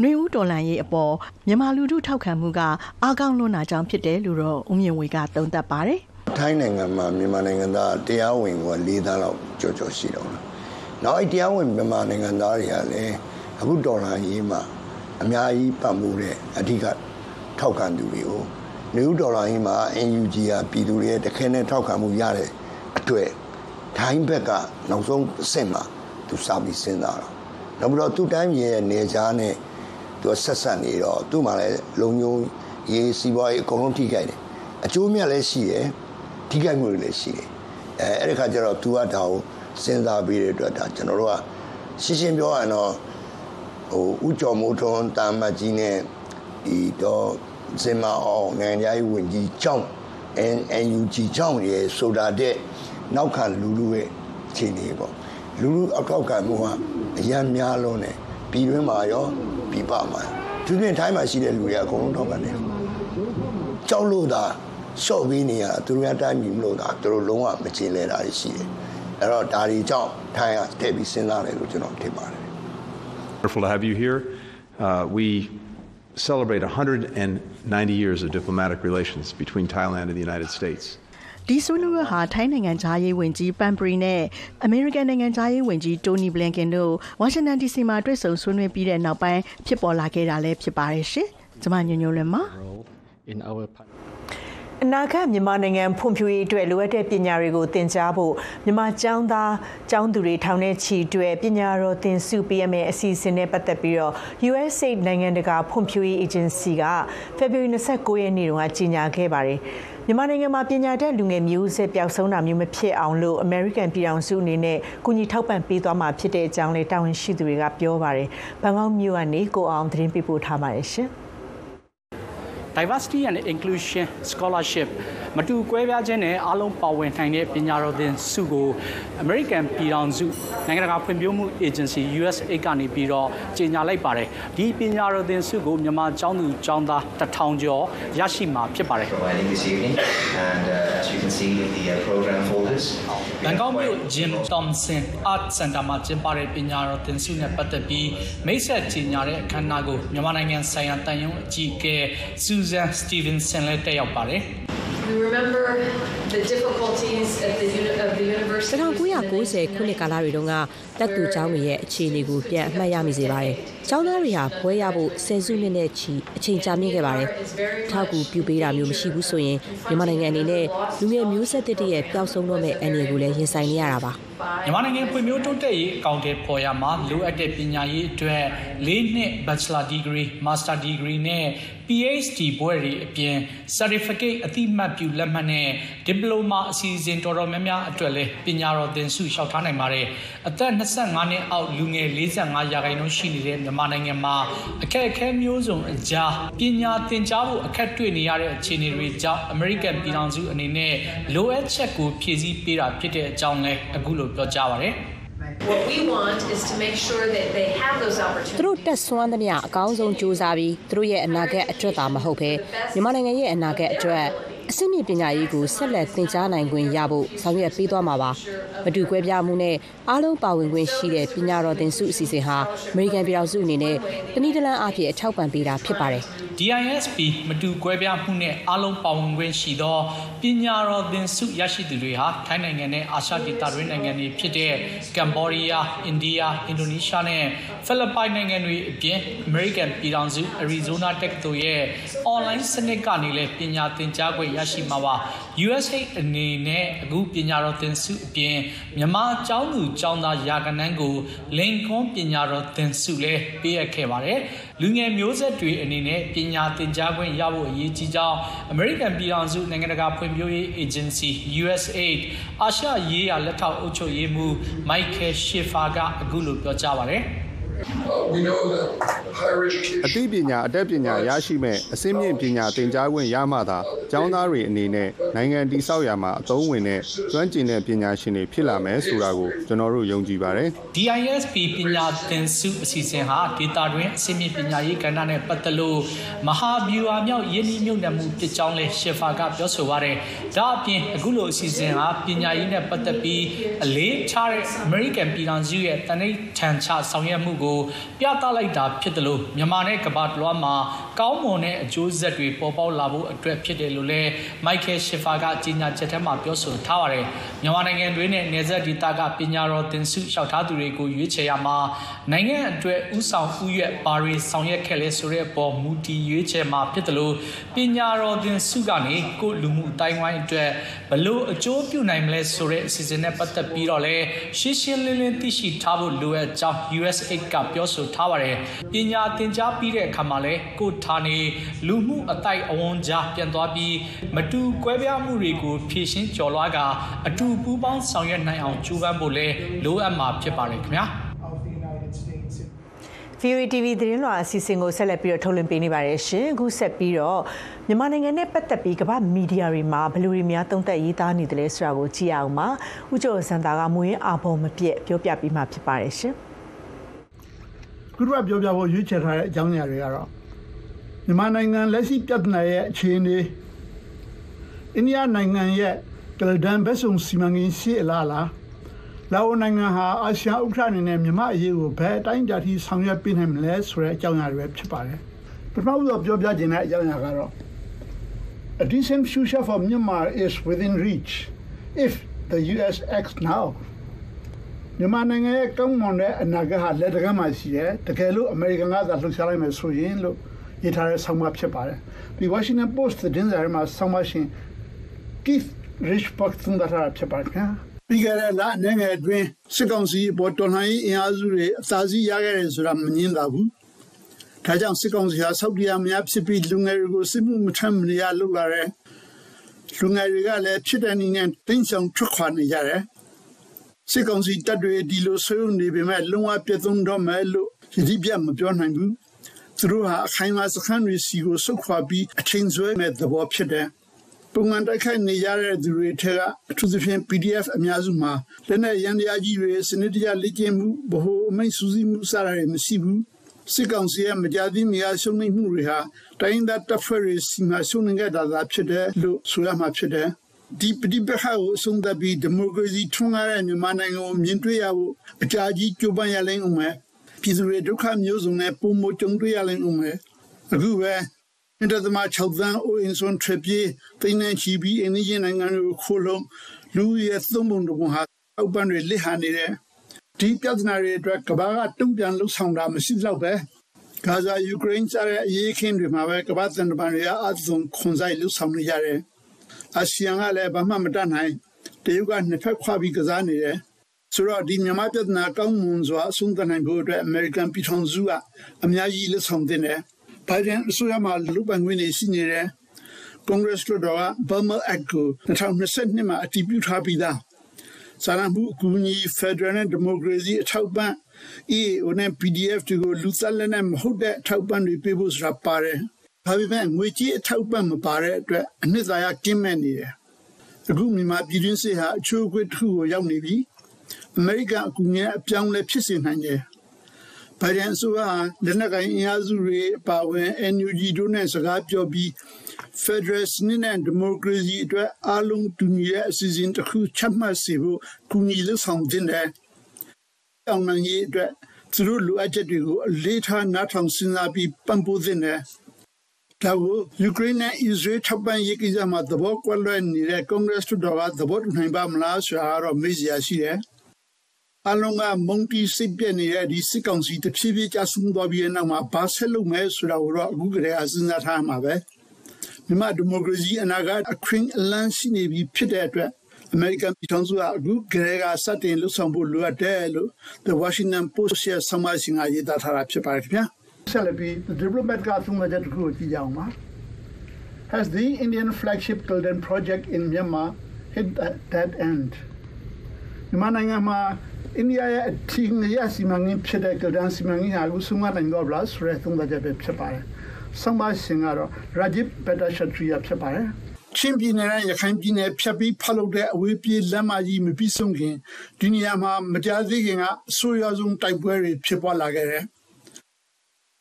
နှွေဦးတော်လန်ရေးအပေါ်မြန်မာလူထုထောက်ခံမှုကအားကောင်းလွန်းတာကြောင့်ဖြစ်တယ်လို့တော့ဦးမြင့်ဝေကသုံးသပ်ပါတယ်။ထိုင်းနိုင်ငံမှာမြန်မာနိုင်ငံသားတရားဝင်က၄သန်းလောက်ကြော်ကြော်ရှိတော့လား။နောက်အဲ့တရားဝင်မြန်မာနိုင်ငံသားတွေကလည်းအခုဒေါ်လာရေးမှာအများကြီးပတ်မှုတဲ့အဓိကထောက်ခံသူတွေကိုနေဦးဒေါ်လာရေးမှာ NUG ကပြည်သူတွေရဲ့တခဲနဲ့ထောက်ခံမှုရတဲ့အတွက်ထိုင်းဘက်ကနောက်ဆုံးအဆင့်မှာသူစပြီးစဉ်းစားတော့ နောက်ပြီးတော့သူ့တိုင်းပြည်ရဲ့နေကြားနဲ့သူဆက်ဆက်နေတော့သူ့မှာလည်းလုံညုံရေးစီးပွားရေးအကုန်လုံးထိခိုက်တယ်အကျိုးမြတ်လည်းရှိတယ်ထိခိုက်မှုတွေလည်းရှိတယ်အဲအဲ့ဒီခါကျတော့သူကဒါကိုစဉ်းစားပြီးတဲ့အတွက်ဒါကျွန်တော်တို့ကရှင်းရှင်းပြောရရင်တော့ဟိုဥကျော်မိုးထွန်းတာမတ်ကြီးနဲ့ဒီတော့စင်မအောင်နိုင်ငံရေးဝန်ကြီးကြောင့် NUG ကြောင့်ရေဆိုတာတဲ့နောက်ခံလူလူရဲ့အခြေအနေပေါ့လူလူအကောက်ကမှုက အရန်များလုံးတယ်ပြည်တွင်းမှာရောပြည်ပမှာသူပြင်ထိုင်းမှာရှိတဲ့လူတွေအကုန်လုံးထောက်ကန်တယ်ကြောက်လို့သာရှော့ပေးနေရသူတို့ရတိုင်းမြင်မလို့သာသူတို့လုံးဝမချေလဲတာရှိတယ်အဲ့တော့ဒါတွေကြောင့်ထိုင်းကတည့်ပြီးစဉ်းစားတယ်လို့ကျွန်တော်ထင်ပါတယ် Wonderful to have you here. Uh, we celebrate 190 years of diplomatic relations between Thailand and the United States. ဒီဆွေးနွေးပွဲဟာထိုင်းနိုင်ငံသားရေးဝန်ကြီးပန်ပရီနဲ့အမေရိကန်နိုင်ငံသားရေးဝန်ကြီးတိုနီဘလင်ကင်တို့ဝါရှင်တန် DC မှာတွေ့ဆုံဆွေးနွေးပြီးတဲ့နောက်ပိုင်းဖြစ်ပေါ်လာခဲ့တာလည်းဖြစ်ပါတယ်ရှင်။ကျွန်မညညလွင်ပါအနာဂတ်မြန်မာနိုင်ငံဖွံ့ဖြိုးရေးအတွက်လိုအပ်တဲ့ပညာတွေကိုသင်ကြားဖို့မြန်မာကျောင်းသားကျောင်းသူတွေထောင်ထဲချီအတွက်ပညာတော်သင်စုပေးရမယ့်အစီအစဉ်နဲ့ပတ်သက်ပြီးတော့ USAID နိုင်ငံတကာဖွံ့ဖြိုးရေးအေဂျင်စီက February 29ရက်နေ့တုန်းကကြေညာခဲ့ပါတယ်။မြန်မာနိုင်ငံမှာပညာတတ်လူငယ်မျိုးဆက်ပျောက်ဆုံးတာမျိုးမဖြစ်အောင်လို့ American ပြည်ထောင်စုအနေနဲ့ကူညီထောက်ပံ့ပေးသွားမှာဖြစ်တဲ့အကြောင်းလည်းတာဝန်ရှိသူတွေကပြောပါတယ်။ဘန်ကောက်မြို့ကနေကိုအောင်သတင်းပေးပို့ထားပါတယ်ရှင်။ diversity and inclusion scholarship မတူကွဲပြားခြင်းနဲ့အားလုံးပါဝင်နိုင်တဲ့ပညာတော်သင်ဆုကို American ပြည်ထောင်စုနိုင်ငံတကာဖွံ့ဖြိုးမှု agency USAID ကနေပြီးတော့ကြေညာလိုက်ပါတယ်ဒီပညာတော်သင်ဆုကိုမြန်မာကျောင်းသူကျောင်းသားတထောင်ကျော်ရရှိမှာဖြစ်ပါတယ် providing this evening and uh, as you can see in the uh, program folders ဘန်ကောက်မြို့ Jim Thompson Art Center မှာကျင်းပတဲ့ပညာတော်သင်ဆုနဲ့ပတ်သက်ပြီးမိတ်ဆက်ကြေညာတဲ့အခမ်းအနားကိုမြန်မာနိုင်ငံဆိုင်ရာတန်ယုံအကြီးအကဲ Susan Stevenson လည်းတက်ရောက်ပါတယ် We remember the difficulties at the uni- of the university. 1990ခုနှစ်ကာလတွေတုန်းကတက်သူကျောင်းတွေရဲ့အခြေအနေကိုပြန်အမှတ်ရမိစေပါတယ်။ကျောင်းသားတွေဟာဘွဲရဖို့ဆယ်စုနှစ်နဲ့ချီအချိန်ကြာမြင့်ခဲ့ပါတယ်။ထောက်ကူပြုပေးတာမျိုးမရှိဘူးဆိုရင်မြန်မာနိုင်ငံအနေနဲ့လူငယ်မျိုးဆက်တစ်တည်းရဲ့ပျောက်ဆုံးတော့မဲ့အနေကိုလည်းရင်ဆိုင်နေရတာပါ။ မြန်မာနိုင်ငံဖွံ့ဖြိုးတိုးတက်ရေးအကောင့်တွေပေါ်ရမှာလိုအပ်တဲ့ပညာရေးအတွက်၄နှစ် Bachelor Degree Master Degree နဲ့ PhD ဘွဲ့တွေအပြင် Certificate အတိအမှတ်ပြုလက်မှတ်နဲ့ Diploma အစီအစဉ်တော်တော်များများအတွက်လည်းပညာတော်သင်ဆုလျှောက်ထားနိုင်ပါတယ်အသက်25နှစ်အောက်လူငယ်45ရာခိုင်နှုန်းရှိနေတဲ့မြန်မာနိုင်ငံမှာအခက်အခဲမျိုးစုံအကြားပညာသင်ကြားဖို့အခက်တွေ့နေရတဲ့အခြေအနေတွေကြောင့် American ပြည်ထောင်စုအနေနဲ့လိုအပ်ချက်ကိုဖြည့်ဆည်းပေးတာဖြစ်တဲ့အကြောင်းလည်းအခုလိုပြောကြားပါတယ် What we want is to make sure that they have those သူတို့ opportunities. တက်ဆွမ်းသမျှအကောင်းဆုံးစူးစမ်းပြီးသူတို့ရဲ့အနာဂတ်အတွက်သာမဟုတ်ဘဲမြန်မာနိုင်ငံရဲ့အနာဂတ်အတွက် အစစ်မြင့်ပညာရေးကိုဆက်လက်သင်ကြားနိုင်ခွင့်ရဖို့ဆောင်ရွက်ပေးသွားမှာပါ။မတူကွဲပြားမှုနဲ့အားလုံးပါဝင်ခွင့်ရှိတဲ့ပညာတော်သင်ဆုအစီအစဉ်ဟာအမေရိကန်ပြည်ထောင်စုအနေနဲ့တနည်းတလန်းအဖြစ်အထောက်ပံ့ပေးတာဖြစ်ပါတယ်။ DISP မတူကွဲပြားမှုနဲ့အားလုံးပါဝင်ခွင့်ရှိသောပညာတော်သင်ဆုရရှိသူတွေဟာထိုင်းနိုင်ငံနဲ့အာရှဒေသတွင်းနိုင်ငံတွေဖြစ်တဲ့ကမ်ဘောဒီးယား၊အိန္ဒိယ၊အင်ဒိုနီးရှားနဲ့ဖိလစ်ပိုင်နိုင်ငံတွေအပြင် American ပြည်ထောင်စုအရီဇိုနာတက္ကသိုလ်ရဲ့ online စနစ်ကနေလည်းပညာသင်ကြားခွင့်ရရှိမှာပါ USA အနေနဲ့အခုပညာတော်သင်ဆုအပြင်မြန်မာကျောင်းသူကျောင်းသားရာကနန်းကိုလင်ကွန်းပညာတော်သင်ဆုလည်းပေးအပ်ခဲ့ပါတယ်လူငယ်မျိုးဆက်တွေအနေနဲ့ပညာသင်ကြားခွင့်ရဖို့အရေးကြီးကြောင်း American ပြည်ထောင်စုနိုင်ငံတကာဖွံ့ဖြိုးရေး Agency USAID အာရှရေးရာလက်ထောက်အုပ်ချုပ်ရေးမှူး Michael Schiffer ကအခုလိုပြောကြားပါတယ် we know that higher education အသိပညာအတတ်ပညာရရှိမဲ့အစင်းမြင့်ပညာသင်ကြားခွင့်ရမှသာကျောင်းသားတွေအနေနဲ့နိုင်ငံတည်ဆောက်ရာမှာအသုံးဝင်တဲ့ကျွမ်းကျင်တဲ့ပညာရှင်တွေဖြစ်လာမယ်ဆိုတာကိုကျွန်တော်တို့ယုံကြည်ပါတယ် DISP ပညာသင်စုအစီအစဉ်ဟာဒေတာတွင်အစီအမည်ပညာရေးကဏ္ဍနဲ့ပတ်သက်လို့မဟာဗျူဟာမြောက်ယင်းနှိမ့်ညွတ်နှံမှုဖြစ်ကြောင်းလဲရှေဖာကပြောဆိုပါရယ်ဒါအပြင်အခုလိုအစီအစဉ်ဟာပညာရေးနဲ့ပတ်သက်ပြီးအလေးထားတဲ့ American ပြည်ထောင်စုရဲ့တနိဋ္ဌာန်ချဆောင်ရွက်မှုကိုပြသလိုက်တာဖြစ်တယ်လို့မြန်မာနဲ့ကမ္ဘာတလွှားမှာကောင်းမွန်တဲ့အကျိုးဆက်တွေပေါ်ပေါက်လာဖို့အတွက်ဖြစ်တယ်လို့လဲ Michael Schiffer ကကြေညာချက်ထဲမှာပြောဆိုထားပါတယ်မြန်မာနိုင်ငံတွင်းနဲ့နေဆက်ဒေသကပညာတော်သင်ဆုလျှောက်ထားသူတွေကိုရွေးချယ်ရမှာနိုင်ငံအတွက်ဥဆောင်ဥရွက်ဘာတွေဆောင်ရွက်ခဲ့လဲဆိုတဲ့အပေါ်မူတည်ရွေးချယ်မှာဖြစ်တယ်လို့ပညာတော်သင်ဆုကနေကိုလူမှုအတိုင်းဝိုင်းအတွက်ဘလို့အကျိုးပြုနိုင်မလဲဆိုတဲ့အစီအစဉ်နဲ့ပတ်သက်ပြီးတော့လဲရှင်းရှင်းလင်းလင်းသိရှိထားဖို့လိုအပ်ကြောင်း USAID ကပြောဆိုထားပါတယ်ပညာသင်ကြားပြီးတဲ့အခါမှာလဲကိုဌာနေလူမှုအတိုက်အဝန်ကြားပြန်သွားပြီးမတူကွဲပြားမှုတွေကိုဖြည့်ရှင်းကျော်လွှားကအတူပူးပေါင်းဆောင်ရွက်နိုင်အောင်ကြိုးပမ်းဖို့လဲလိုအပ်မှာဖြစ်ပါတယ်ခင်ဗျာ VOA TV သတင်းလွှာအစီအစဉ်ကိုဆက်လက်ပြီးတော့ထုတ်လွှင့်ပေးနေပါတယ်ရှင်အခုဆက်ပြီးတော့မြန်မာနိုင်ငံနဲ့ပတ်သက်ပြီးကမ္ဘာမီဒီယာတွေမှာဘယ်လိုတွေများတုံ့တက်ရေးသားနေတယ်လဲဆိုတာကိုကြည့်အောင်ပါဥကြိုစန္တာကမွေးအာဘုံမပြည့်ပြောပြပြီးမှဖြစ်ပါတယ်ရှင် ခုတော့ပြောပြဖို့ရွေးချယ်ထားတဲ့အကြောင်းအရာတွေကတော့မြန်မာနိုင်ငံလက်ရှိပြဿနာရဲ့အခြေအနေအိန္ဒိယနိုင်ငံရဲ့ကလဒန်ဘက်ဆုံစီမံကိန်းရှိအလားလားလာအိုနိုင်ငံဟာအာရှဥက္ကဋ္ဌအနေနဲ့မြန်မာအရေးကိုဘယ်အတိုင်းအတာထိဆောင်ရွက်ပေးနိုင်မလဲဆိုတဲ့အကြောင်းအရာတွေပဲဖြစ်ပါတယ်ပထမဆုံးပြောပြခြင်းတဲ့အကြောင်းအရာကတော့ A decent future for Myanmar is within reach if the US acts now မြန်မာနိုင်ငံရဲ့ကောင်းမွန်တဲ့အနာဂတ်ဟာလက်တကမ်းမှာရှိတယ်တကယ်လို့အမေရိကန်ကသာလှုပ်ရှားလိုက်မယ်ဆိုရင်လို့ရေးထားတဲ့ဆောင်းပါးဖြစ်ပါတယ်ဒီ Washington Post သတင်းစာထဲမှာဆောင်းပါးရှင် Keith Richbox သုံးသပ်ထားတာဖြစ်ပါတယ်ခင်ဗျာပြီးခဲ့တဲ့လအနေငယ်အတွင်းစစ်ကောင်စီပေါ်တော်လှန်ရေးအင်အားစုတွေအသာစီးရခဲ့တယ်ဆိုတာမငင်းသာဘူးဒါကြောင့်စစ်ကောင်စီဟာဆောက်တီယာများဖြစ်ပြီးလူငယ်တွေကိုစစ်မှုမထမ်းမရလုပ်လာတဲ့လူငယ်တွေကလည်းဖြစ်တဲ့နည်းနဲ့တင်းဆောင်ထွက်ခွာနေကြတယ် စစ်ကောင်စီတပ်တွေဒီလိုဆွေးနွေးနေပေမဲ့လုံဝပြတ်သုံးတော့မယ်လို့ယတိပြမပြောနိုင်ဘူးသူတို့ဟာအခိုင်အမာစခန်းတွေစီကိုဆုတ်ခွာပြီးအချိန်ဆွဲမဲ့သဘောဖြစ်တယ်ပုံမှန်တိုက်ခိုက်နေရတဲ့သူတွေထက်ကအထူးသဖြင့် PDF အများစုမှာလက်နက်ရန်တရားကြီးတွေစနစ်တကျလေ့ကျင့်မှုဗဟိုအမိန့်စူးစီးမှုစတာတွေမရှိဘူးစစ်ကောင်စီရဲ့မကြသည့်နေရာရှုံးနိမှုတွေဟာတိုင်းဒေသတပ်ဖွဲ့တွေစီမံရှုံးနေကြတာသာဖြစ်တယ်လို့ဆိုရမှာဖြစ်တယ် ဒီပဋိပက္ခကိုအဆုံးသတ်ပြီးဒီမိုကရေစီထွန်းကားတဲ့မြန်မာနိုင်ငံကိုမြင်တွေ့ရဖို့အကြကြီးကြိုးပမ်းရလိမ့်ဦးမယ်ပြည်သူတွေဒုက္ခမျိုးစုံနဲ့ပုံမကြုံတွေ့ရလိမ့်ဦးမယ်အခုပဲအင်တာသမ6သန်းအိုအင်ဆွန်ထရပြေပိန်းနေချီပြီးအင်းကြီးနိုင်ငံကိုခိုးလုံးလူရဲ့သုံးပုံတပုံဟာအောက်ပန်းတွေလစ်ဟာနေတယ်ဒီပြဿနာတွေအတွက်ကမ္ဘာကတုံ့ပြန်လှုပ်ဆောင်တာမရှိတော့ပဲဂါဇာယူကရိန်းစတဲ့အရေးခင်းတွေမှာပဲကမ္ဘာသံတမန်တွေအသွင်ခွန်ဆိုင်လှုပ်ဆောင်နေကြတယ် အာဆီယံကလည်းဘာမှမတတ်နိုင်တရုတ်ကနှစ်ဖက်ခွာပြီးကစားနေတယ်ဆိုတော့ဒီမြန်မာပြဿနာကောင်းမွန်စွာအဆုံးသတ်နိုင်ဖို့အတွက်အမေရိကန်ပြည်ထောင်စုကအများကြီးလှုပ်ဆောင်တင်တယ်ဘိုင်ဒန်အစိုးရမှလူပန်ခွင့်နေရှိနေတယ်ကွန်ဂရက်လွှတ်တော်က Burma Act ကို2022မှာအတည်ပြုထားပြီးသားစာနာမှုအကူအညီ Federal နဲ့ Democracy အထောက်ပံ့ EAO နဲ့ PDF တွေကိုလူသက်လက်နဲ့မဟုတ်တဲ့အထောက်ပံ့တွေပေးဖို့ဆိုတာပါတယ်။ ဒါပေမဲ့ငွေကြေးအထောက်ပံ့မပါတဲ့အတွက်အနှစ်သာရကင်းမဲ့နေတယ်။အခုမြန်မာပြည်တွင်းစစ်ဟာအချိုးအကွေ့တစ်ခုကိုရောက်နေပြီ။အမေရိကန်အကူအညီအပြောင်းလဲဖြစ်စေနိုင်တယ်။ဘိုင်ဒန်ဆိုကလက်နက်ကိုင်အင်အားစုတွေပါဝင် NUG တို့နဲ့စကားပြောပြီး Federal စနစ်နဲ့ Democracy အတွက်အားလုံးတူညီတဲ့အစီအစဉ်တစ်ခုချမှတ်စေဖို့ကူညီလုပ်ဆောင်ခြင်းတယ်။အောင်နိုင်ရေးအတွက်သူတို့လိုအပ်ချက်တွေကိုအလေးထားနားထောင်စဉ်းစားပြီးပံ့ပိုးသင့်တယ်။ ဒါကိုယူကရိန်းနဲ့အစ္စရေးထောက်ပံ့ရေးကိစ္စမှာသဘောကွက်လွဲနေတဲ့ကွန်ဂရက်စ်တို့ကသဘောတူနိုင်ပါမလားဆိုတာတော့မေးစရာရှိတယ်။အလုံးကမုန်တီစိတ်ပြည့်နေတဲ့ဒီစစ်ကောင်စီတဖြည်းဖြည်းကျဆင်းသွားပြီးတဲ့နောက်မှာဘာဆက်လုပ်မယ်ဆိုတာကိုတော့အခုကတည်းကစဉ်းစားထားမှာပဲ။မြန်မာဒီမိုကရေစီအနာဂတ်အခွင့်အလမ်းရှိနေပြီဖြစ်တဲ့အတွက်အမေရိကန်ပြည်ထောင်စုကအခုကတည်းကစတင်လှုပ်ဆောင်ဖို့လိုအပ်တယ်လို့ The Washington Post ရဲ့ဆောင်းပါးရှင်ကရေးသားထားတာဖြစ်ပါတယ်ခင်ဗျာ ဆက်လက်ပြီး The Diplomat ကသုံးတဲ့တစ်ခုကိုကြည့်ကြအောင်ပါ Has the Indian flagship Golden project in Myanmar hit that, that end မြန်မာနိုင်ငံမှာအိန္ဒိယရဲ့အထင်ရစီမံကိန်းဖြစ်တဲ့ Golden စီမံကိန်းဟာအခုဆုံးမနိုင်တော့ဗလားဆိုတဲ့သုံးသပ်ချက်ပဲဖြစ်ပါတယ်ဆောင်းပါးရှင်ကတော့ Rajib Bhattacharya ဖြစ်ပါတယ်ချင်းပြည်နယ်နဲ့ရခိုင်ပြည်နယ်ဖြတ်ပြီးဖောက်လုပ်တဲ့အဝေးပြေးလက်မကြီးမပြီးဆုံးခင်ဒီနေရာမှာမကြားသေးခင်ကအဆိုးရွားဆုံးတိုက်ပွဲတွေဖြစ်ပွားလာခဲ့တယ်။